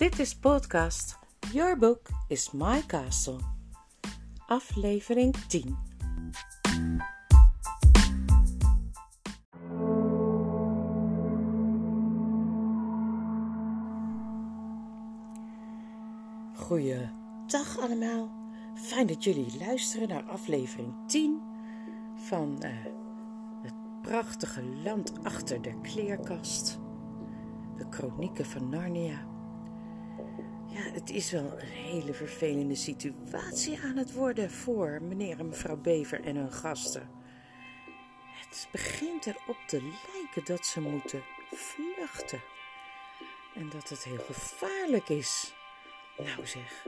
Dit is podcast Your Book is My Castle. Aflevering 10. Goeiedag allemaal. Fijn dat jullie luisteren naar aflevering 10 van uh, het prachtige land achter de kleerkast. De kronieken van Narnia. Ja, het is wel een hele vervelende situatie aan het worden voor meneer en mevrouw Bever en hun gasten. Het begint erop te lijken dat ze moeten vluchten. En dat het heel gevaarlijk is. Nou zeg,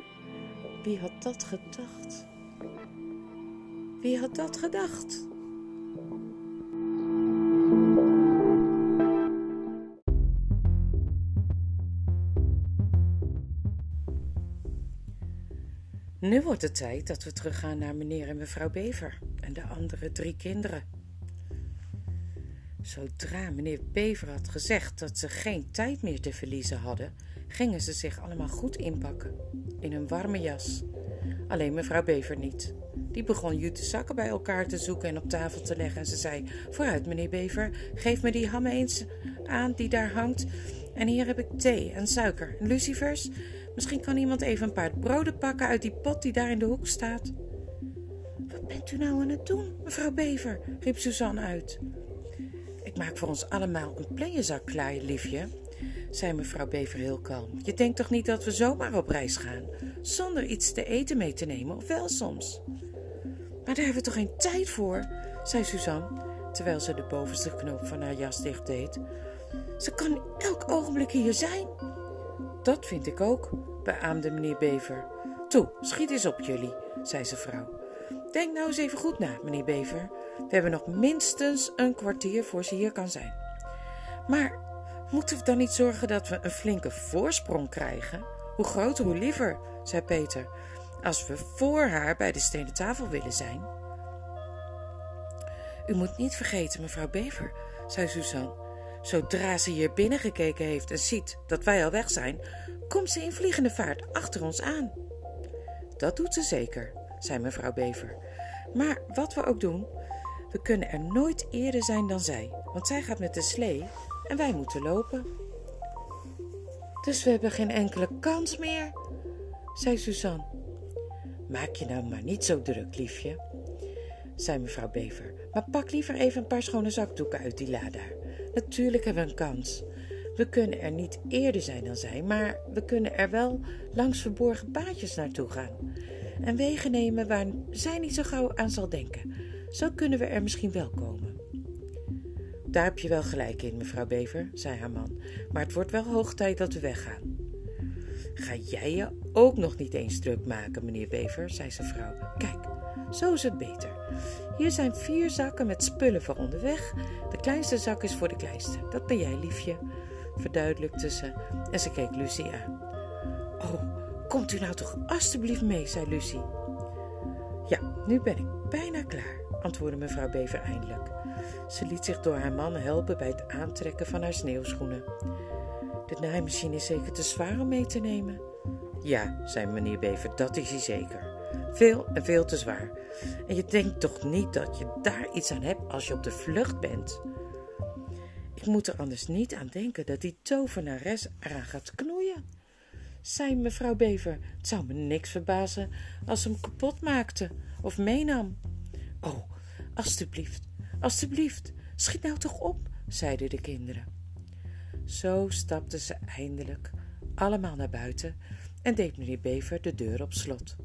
wie had dat gedacht? Wie had dat gedacht? Nu wordt het tijd dat we teruggaan naar meneer en mevrouw Bever en de andere drie kinderen. Zodra meneer Bever had gezegd dat ze geen tijd meer te verliezen hadden, gingen ze zich allemaal goed inpakken, in een warme jas. Alleen mevrouw Bever niet. Die begon jute zakken bij elkaar te zoeken en op tafel te leggen. En ze zei: Vooruit, meneer Bever, geef me die ham eens aan die daar hangt. En hier heb ik thee en suiker en lucifers. Misschien kan iemand even een paar broden pakken uit die pot die daar in de hoek staat. Wat bent u nou aan het doen, mevrouw Bever? riep Suzanne uit. Ik maak voor ons allemaal een plejenzak klaar, liefje, zei mevrouw Bever heel kalm. Je denkt toch niet dat we zomaar op reis gaan, zonder iets te eten mee te nemen, of wel soms? Maar daar hebben we toch geen tijd voor, zei Suzanne, terwijl ze de bovenste knoop van haar jas dicht deed. Ze kan elk ogenblik hier zijn. Dat vind ik ook, beaamde meneer Bever. Toe, schiet eens op jullie, zei zijn vrouw. Denk nou eens even goed na, meneer Bever. We hebben nog minstens een kwartier voor ze hier kan zijn. Maar moeten we dan niet zorgen dat we een flinke voorsprong krijgen? Hoe groter, hoe liever, zei Peter. Als we voor haar bij de stenen tafel willen zijn. U moet niet vergeten, mevrouw Bever, zei Suzanne. Zodra ze hier binnengekeken heeft en ziet dat wij al weg zijn, komt ze in vliegende vaart achter ons aan. Dat doet ze zeker, zei mevrouw Bever. Maar wat we ook doen, we kunnen er nooit eerder zijn dan zij, want zij gaat met de slee en wij moeten lopen. Dus we hebben geen enkele kans meer, zei Suzanne. Maak je nou maar niet zo druk, liefje, zei mevrouw Bever. Maar pak liever even een paar schone zakdoeken uit die la daar. Natuurlijk hebben we een kans. We kunnen er niet eerder zijn dan zij, maar we kunnen er wel langs verborgen paadjes naartoe gaan. En wegen nemen waar zij niet zo gauw aan zal denken. Zo kunnen we er misschien wel komen. Daar heb je wel gelijk in, mevrouw Bever, zei haar man. Maar het wordt wel hoog tijd dat we weggaan. Ga jij je ook nog niet eens druk maken, meneer Bever, zei zijn vrouw. Kijk, zo is het beter. Hier zijn vier zakken met spullen voor onderweg. De kleinste zak is voor de kleinste. Dat ben jij, liefje, verduidelijkte ze en ze keek Lucie aan. Oh, komt u nou toch alstublieft mee, zei Lucie. Ja, nu ben ik bijna klaar, antwoordde mevrouw Bever eindelijk. Ze liet zich door haar man helpen bij het aantrekken van haar sneeuwschoenen. De naaimachine is zeker te zwaar om mee te nemen. Ja, zei meneer Bever, dat is hij zeker. Veel en veel te zwaar. En je denkt toch niet dat je daar iets aan hebt als je op de vlucht bent? Ik moet er anders niet aan denken dat die tovenares eraan gaat knoeien. Zei mevrouw Bever, het zou me niks verbazen als ze hem kapot maakte of meenam. Oh, alstublieft, alstublieft, schiet nou toch op, zeiden de kinderen. Zo stapten ze eindelijk allemaal naar buiten en deed meneer Bever de deur op slot.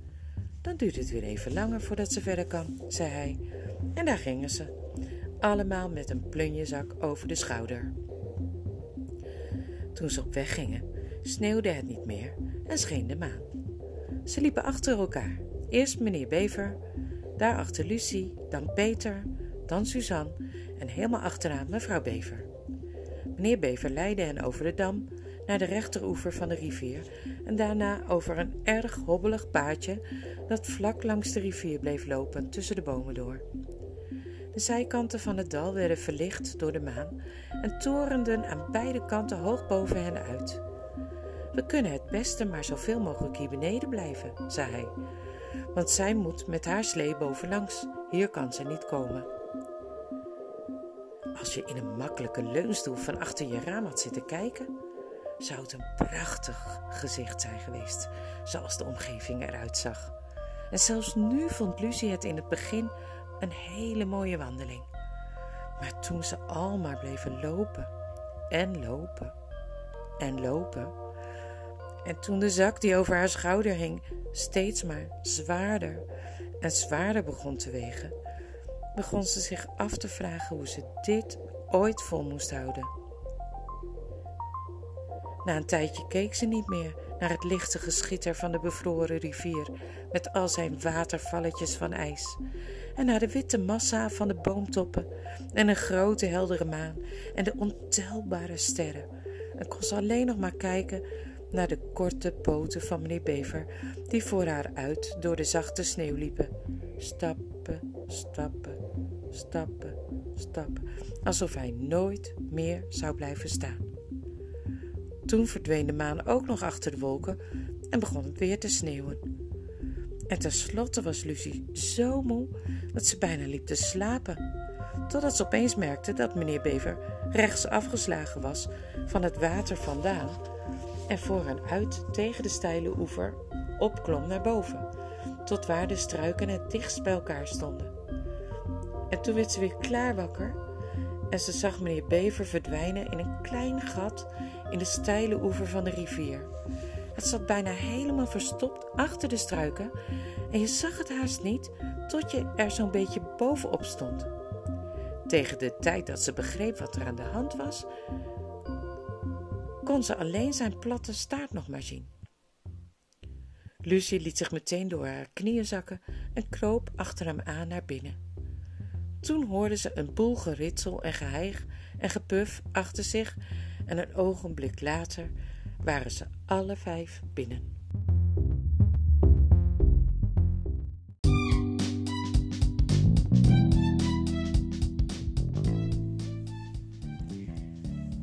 Dan duurt het weer even langer voordat ze verder kan, zei hij. En daar gingen ze, allemaal met een plunjezak over de schouder. Toen ze op weg gingen, sneeuwde het niet meer en scheen de maan. Ze liepen achter elkaar. Eerst meneer Bever, daarachter Lucie, dan Peter, dan Suzanne en helemaal achteraan mevrouw Bever. Meneer Bever leidde hen over de dam naar de rechteroever van de rivier en daarna over een erg hobbelig paadje dat vlak langs de rivier bleef lopen tussen de bomen door. De zijkanten van het dal werden verlicht door de maan en torenden aan beide kanten hoog boven hen uit. We kunnen het beste maar zoveel mogelijk hier beneden blijven, zei hij. Want zij moet met haar slee bovenlangs. Hier kan ze niet komen. Als je in een makkelijke leunstoel van achter je raam had zitten kijken, zou het een prachtig gezicht zijn geweest, zoals de omgeving eruit zag. En zelfs nu vond Lucie het in het begin een hele mooie wandeling. Maar toen ze al maar bleven lopen en lopen en lopen. En toen de zak die over haar schouder hing steeds maar zwaarder en zwaarder begon te wegen, begon ze zich af te vragen hoe ze dit ooit vol moest houden. Na een tijdje keek ze niet meer naar het lichte geschitter van de bevroren rivier met al zijn watervalletjes van ijs en naar de witte massa van de boomtoppen en een grote heldere maan en de ontelbare sterren en kon ze alleen nog maar kijken naar de korte poten van meneer Bever die voor haar uit door de zachte sneeuw liepen. Stappen, stappen, stappen, stappen, alsof hij nooit meer zou blijven staan. Toen verdween de maan ook nog achter de wolken en begon het weer te sneeuwen. En tenslotte was Lucie zo moe dat ze bijna liep te slapen, totdat ze opeens merkte dat meneer Bever rechts afgeslagen was van het water vandaan en voor hen uit tegen de steile oever opklom naar boven, tot waar de struiken het dichtst bij elkaar stonden. En toen werd ze weer klaar wakker en ze zag meneer Bever verdwijnen in een klein gat in de steile oever van de rivier. Het zat bijna helemaal verstopt achter de struiken en je zag het haast niet tot je er zo'n beetje bovenop stond. Tegen de tijd dat ze begreep wat er aan de hand was, kon ze alleen zijn platte staart nog maar zien. Lucie liet zich meteen door haar knieën zakken en kroop achter hem aan naar binnen. Toen hoorde ze een boel geritsel en geheig en gepuf achter zich en een ogenblik later waren ze alle vijf binnen.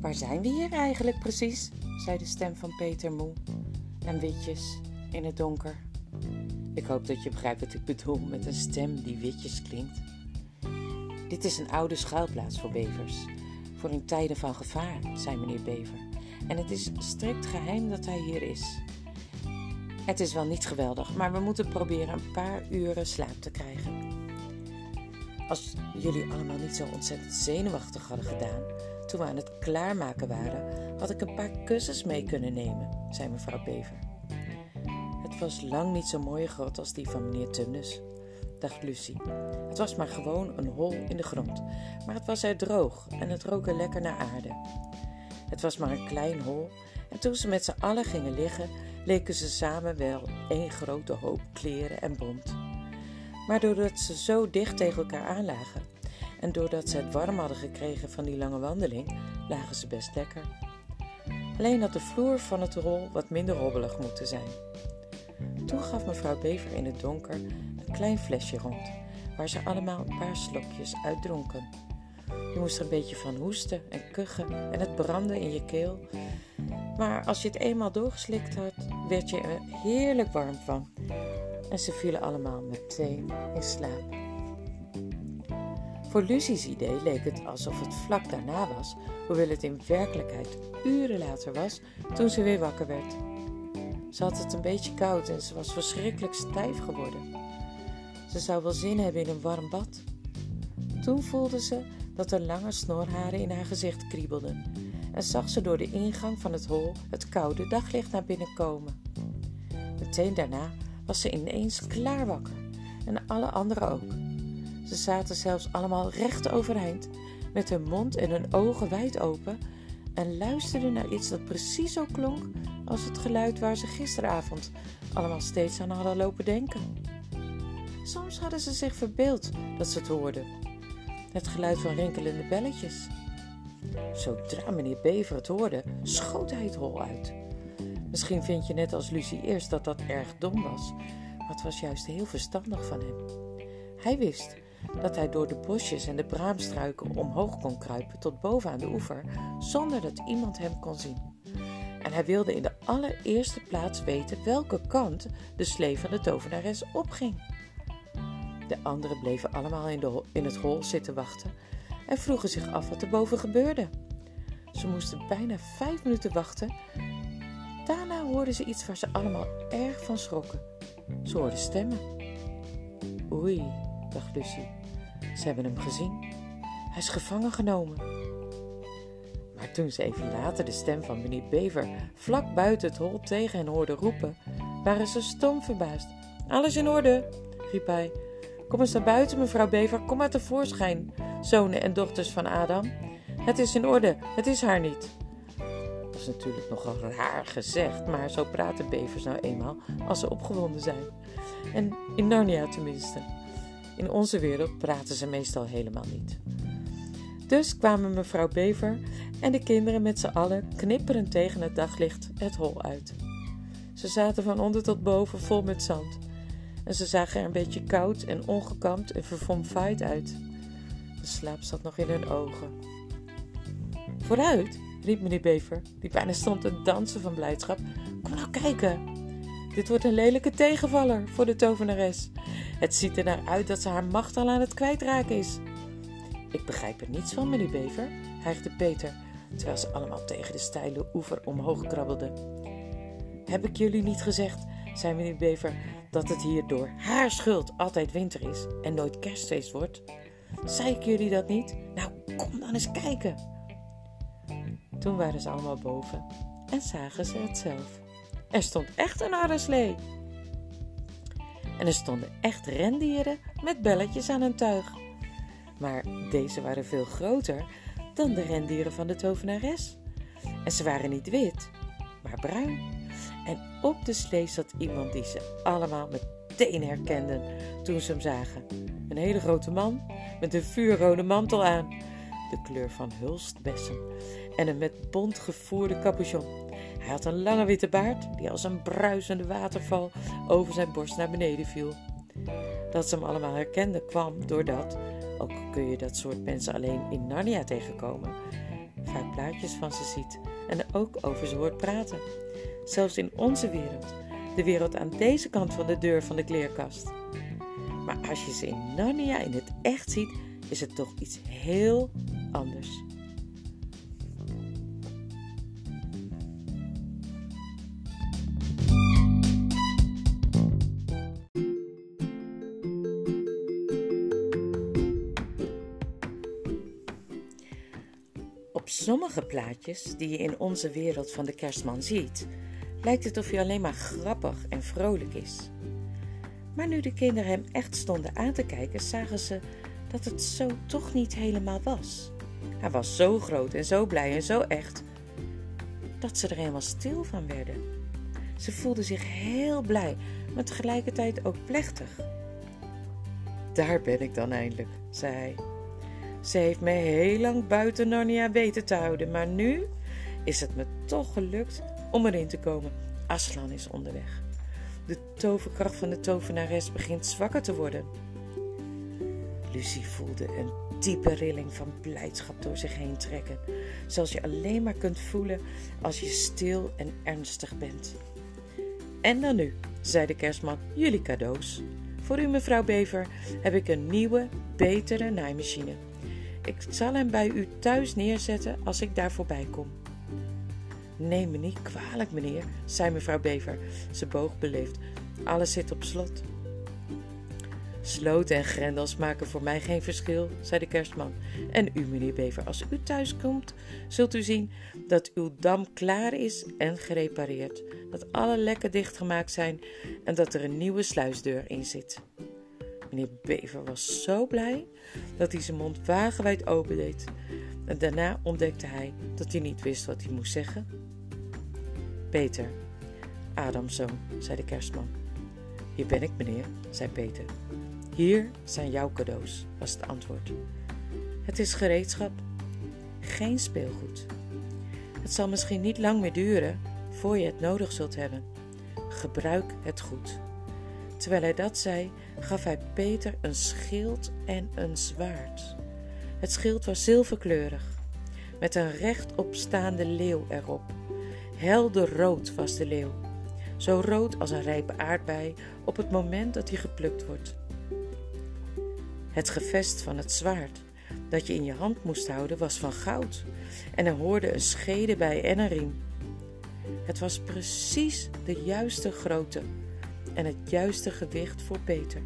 Waar zijn we hier eigenlijk precies? zei de stem van Peter moe en witjes in het donker. Ik hoop dat je begrijpt wat ik bedoel met een stem die witjes klinkt. Dit is een oude schuilplaats voor bevers, voor in tijden van gevaar, zei meneer Bever. En het is strikt geheim dat hij hier is. Het is wel niet geweldig, maar we moeten proberen een paar uren slaap te krijgen. Als jullie allemaal niet zo ontzettend zenuwachtig hadden gedaan toen we aan het klaarmaken waren, had ik een paar kussens mee kunnen nemen, zei mevrouw Bever. Het was lang niet zo mooi groot als die van meneer Tunnus, dacht Lucie. Het was maar gewoon een hol in de grond, maar het was er droog en het rook er lekker naar aarde. Het was maar een klein hol en toen ze met z'n allen gingen liggen, leken ze samen wel één grote hoop kleren en bont. Maar doordat ze zo dicht tegen elkaar aanlagen en doordat ze het warm hadden gekregen van die lange wandeling, lagen ze best lekker. Alleen had de vloer van het hol wat minder robbelig moeten zijn. Toen gaf mevrouw Bever in het donker klein flesje rond, waar ze allemaal een paar slokjes uit dronken. Je moest er een beetje van hoesten en kuchen en het brandde in je keel. Maar als je het eenmaal doorgeslikt had, werd je er heerlijk warm van. En ze vielen allemaal meteen in slaap. Voor Lucie's idee leek het alsof het vlak daarna was, hoewel het in werkelijkheid uren later was toen ze weer wakker werd. Ze had het een beetje koud en ze was verschrikkelijk stijf geworden. Ze zou wel zin hebben in een warm bad. Toen voelde ze dat er lange snorharen in haar gezicht kriebelden en zag ze door de ingang van het hol het koude daglicht naar binnen komen. Meteen daarna was ze ineens klaar wakker en alle anderen ook. Ze zaten zelfs allemaal recht overeind, met hun mond en hun ogen wijd open en luisterden naar iets dat precies zo klonk als het geluid waar ze gisteravond allemaal steeds aan hadden lopen denken. Soms hadden ze zich verbeeld dat ze het hoorden. Het geluid van rinkelende belletjes. Zodra meneer Bever het hoorde, schoot hij het hol uit. Misschien vind je net als Lucie eerst dat dat erg dom was, maar het was juist heel verstandig van hem. Hij wist dat hij door de bosjes en de braamstruiken omhoog kon kruipen tot boven aan de oever, zonder dat iemand hem kon zien. En hij wilde in de allereerste plaats weten welke kant de slee van de tovenares opging. De anderen bleven allemaal in, de, in het hol zitten wachten en vroegen zich af wat er boven gebeurde. Ze moesten bijna vijf minuten wachten. Daarna hoorden ze iets waar ze allemaal erg van schrokken. Ze hoorden stemmen. Oei, dacht Lucie. Ze hebben hem gezien. Hij is gevangen genomen. Maar toen ze even later de stem van meneer Bever vlak buiten het hol tegen hen hoorden roepen, waren ze stom verbaasd. Alles in orde, riep hij. Kom eens naar buiten, mevrouw Bever, kom maar tevoorschijn, zonen en dochters van Adam. Het is in orde, het is haar niet. Dat is natuurlijk nogal raar gezegd, maar zo praten bevers nou eenmaal als ze opgewonden zijn. En in Narnia tenminste. In onze wereld praten ze meestal helemaal niet. Dus kwamen mevrouw Bever en de kinderen met z'n allen knipperend tegen het daglicht het hol uit. Ze zaten van onder tot boven vol met zand en ze zagen er een beetje koud en ongekamd en verfomfaaid uit. De slaap zat nog in hun ogen. Vooruit, riep meneer Bever, die bijna stond te dansen van blijdschap. Kom nou kijken. Dit wordt een lelijke tegenvaller voor de tovenares. Het ziet er naar uit dat ze haar macht al aan het kwijtraken is. Ik begrijp er niets van, meneer Bever, hijgde Peter, terwijl ze allemaal tegen de steile oever omhoog krabbelden. Heb ik jullie niet gezegd, zei meneer Bever, dat het hier door haar schuld altijd winter is en nooit kerstfeest wordt? Zei ik jullie dat niet? Nou, kom dan eens kijken. Toen waren ze allemaal boven en zagen ze het zelf. Er stond echt een arreslee. En er stonden echt rendieren met belletjes aan hun tuig. Maar deze waren veel groter dan de rendieren van de tovenares. En ze waren niet wit, maar bruin. Op de slee zat iemand die ze allemaal meteen herkenden toen ze hem zagen. Een hele grote man met een vuurrode mantel aan, de kleur van hulstbessen, en een met bont gevoerde capuchon. Hij had een lange witte baard die als een bruisende waterval over zijn borst naar beneden viel. Dat ze hem allemaal herkenden kwam doordat, ook kun je dat soort mensen alleen in Narnia tegenkomen, vaak plaatjes van ze ziet en ook over ze hoort praten. Zelfs in onze wereld, de wereld aan deze kant van de deur van de kleerkast. Maar als je ze in Narnia in het echt ziet, is het toch iets heel anders. Op sommige plaatjes die je in onze wereld van de kerstman ziet, lijkt het of hij alleen maar grappig en vrolijk is. Maar nu de kinderen hem echt stonden aan te kijken, zagen ze dat het zo toch niet helemaal was. Hij was zo groot en zo blij en zo echt, dat ze er helemaal stil van werden. Ze voelden zich heel blij, maar tegelijkertijd ook plechtig. Daar ben ik dan eindelijk, zei hij. Ze heeft me heel lang buiten Narnia weten te houden, maar nu is het me toch gelukt om erin te komen. Aslan is onderweg. De toverkracht van de tovenares begint zwakker te worden. Lucie voelde een diepe rilling van blijdschap door zich heen trekken, zoals je alleen maar kunt voelen als je stil en ernstig bent. En dan nu, zei de kerstman, jullie cadeaus. Voor u, mevrouw Bever, heb ik een nieuwe, betere naaimachine. Ik zal hem bij u thuis neerzetten als ik daar voorbij kom. Neem me niet kwalijk, meneer, zei mevrouw Bever. Ze boog beleefd. Alles zit op slot. Sloten en grendels maken voor mij geen verschil, zei de kerstman. En u, meneer Bever, als u thuis komt, zult u zien dat uw dam klaar is en gerepareerd. Dat alle lekken dichtgemaakt zijn en dat er een nieuwe sluisdeur in zit. Meneer Bever was zo blij dat hij zijn mond wagenwijd opendeed. En daarna ontdekte hij dat hij niet wist wat hij moest zeggen. Peter, Adams zoon, zei de kerstman. Hier ben ik, meneer, zei Peter. Hier zijn jouw cadeaus, was het antwoord. Het is gereedschap, geen speelgoed. Het zal misschien niet lang meer duren voor je het nodig zult hebben. Gebruik het goed. Terwijl hij dat zei, gaf hij Peter een schild en een zwaard. Het schild was zilverkleurig, met een rechtopstaande leeuw erop, Helderrood was de leeuw, zo rood als een rijpe aardbei op het moment dat hij geplukt wordt. Het gevest van het zwaard dat je in je hand moest houden was van goud en er hoorde een schede bij en een riem. Het was precies de juiste grootte en het juiste gewicht voor Peter.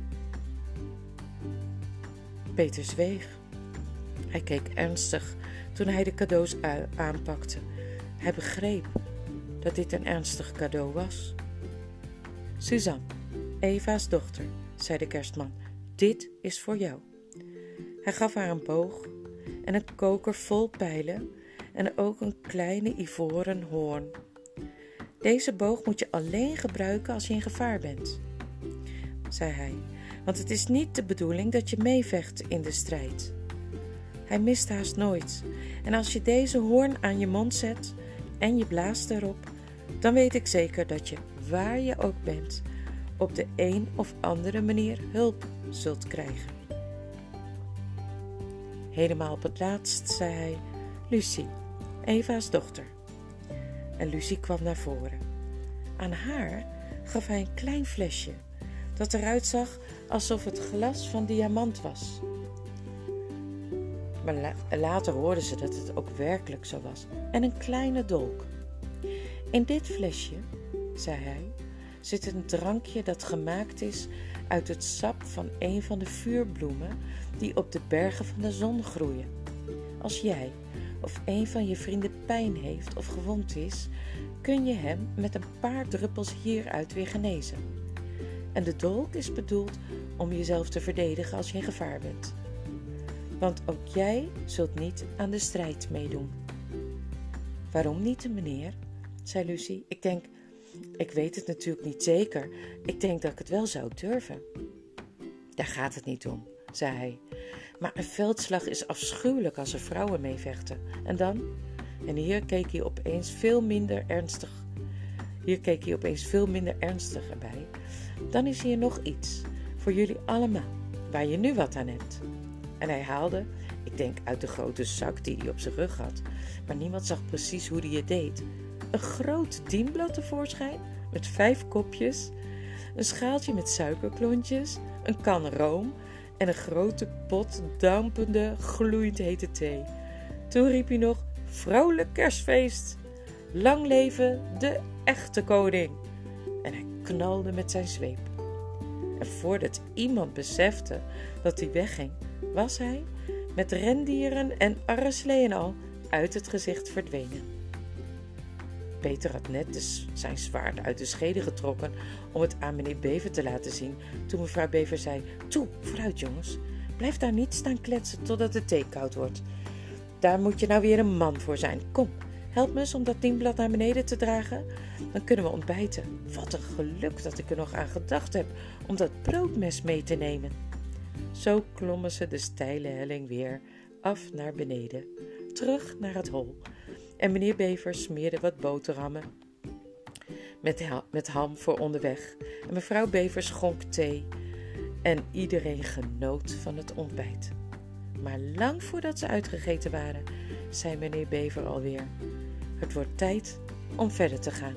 Peter zweeg. Hij keek ernstig toen hij de cadeaus aanpakte. Hij begreep dat dit een ernstig cadeau was. Suzanne, Eva's dochter, zei de kerstman, dit is voor jou. Hij gaf haar een boog en een koker vol pijlen en ook een kleine ivoren hoorn. Deze boog moet je alleen gebruiken als je in gevaar bent, zei hij, want het is niet de bedoeling dat je meevecht in de strijd. Hij mist haast nooit, en als je deze hoorn aan je mond zet en je blaast erop, dan weet ik zeker dat je, waar je ook bent, op de een of andere manier hulp zult krijgen. Helemaal op het laatst zei hij: Lucie, Eva's dochter. En Lucie kwam naar voren. Aan haar gaf hij een klein flesje dat eruit zag alsof het glas van diamant was. Maar later hoorden ze dat het ook werkelijk zo was. En een kleine dolk. In dit flesje, zei hij, zit een drankje dat gemaakt is uit het sap van een van de vuurbloemen die op de bergen van de zon groeien. Als jij of een van je vrienden pijn heeft of gewond is, kun je hem met een paar druppels hieruit weer genezen. En de dolk is bedoeld om jezelf te verdedigen als je in gevaar bent. Want ook jij zult niet aan de strijd meedoen. Waarom niet, meneer? zei Lucie. Ik denk, ik weet het natuurlijk niet zeker. Ik denk dat ik het wel zou durven. Daar gaat het niet om, zei hij. Maar een veldslag is afschuwelijk als er vrouwen meevechten. En dan? En hier keek hij opeens veel minder ernstig. Hier keek hij opeens veel minder ernstig erbij. Dan is hier nog iets voor jullie allemaal, waar je nu wat aan hebt. En hij haalde, ik denk uit de grote zak die hij op zijn rug had, maar niemand zag precies hoe hij het deed, een groot dienblad tevoorschijn met vijf kopjes, een schaaltje met suikerklontjes, een kan room en een grote pot dampende, gloeiend hete thee. Toen riep hij nog: Vrouwelijk kerstfeest! Lang leven de echte koning! En hij knalde met zijn zweep. En voordat iemand besefte dat hij wegging, was hij, met rendieren en arreslee en al, uit het gezicht verdwenen. Peter had net zijn zwaard uit de schede getrokken om het aan meneer Bever te laten zien, toen mevrouw Bever zei: Toe, vooruit jongens, blijf daar niet staan kletsen totdat de thee koud wordt. Daar moet je nou weer een man voor zijn. Kom, help me eens om dat dienblad naar beneden te dragen. Dan kunnen we ontbijten. Wat een geluk dat ik er nog aan gedacht heb om dat broodmes mee te nemen. Zo klommen ze de steile helling weer af naar beneden, terug naar het hol en meneer Bever smeerde wat boterhammen met, met ham voor onderweg. En mevrouw Bever schonk thee. En iedereen genoot van het ontbijt. Maar lang voordat ze uitgegeten waren, zei meneer Bever alweer: Het wordt tijd om verder te gaan.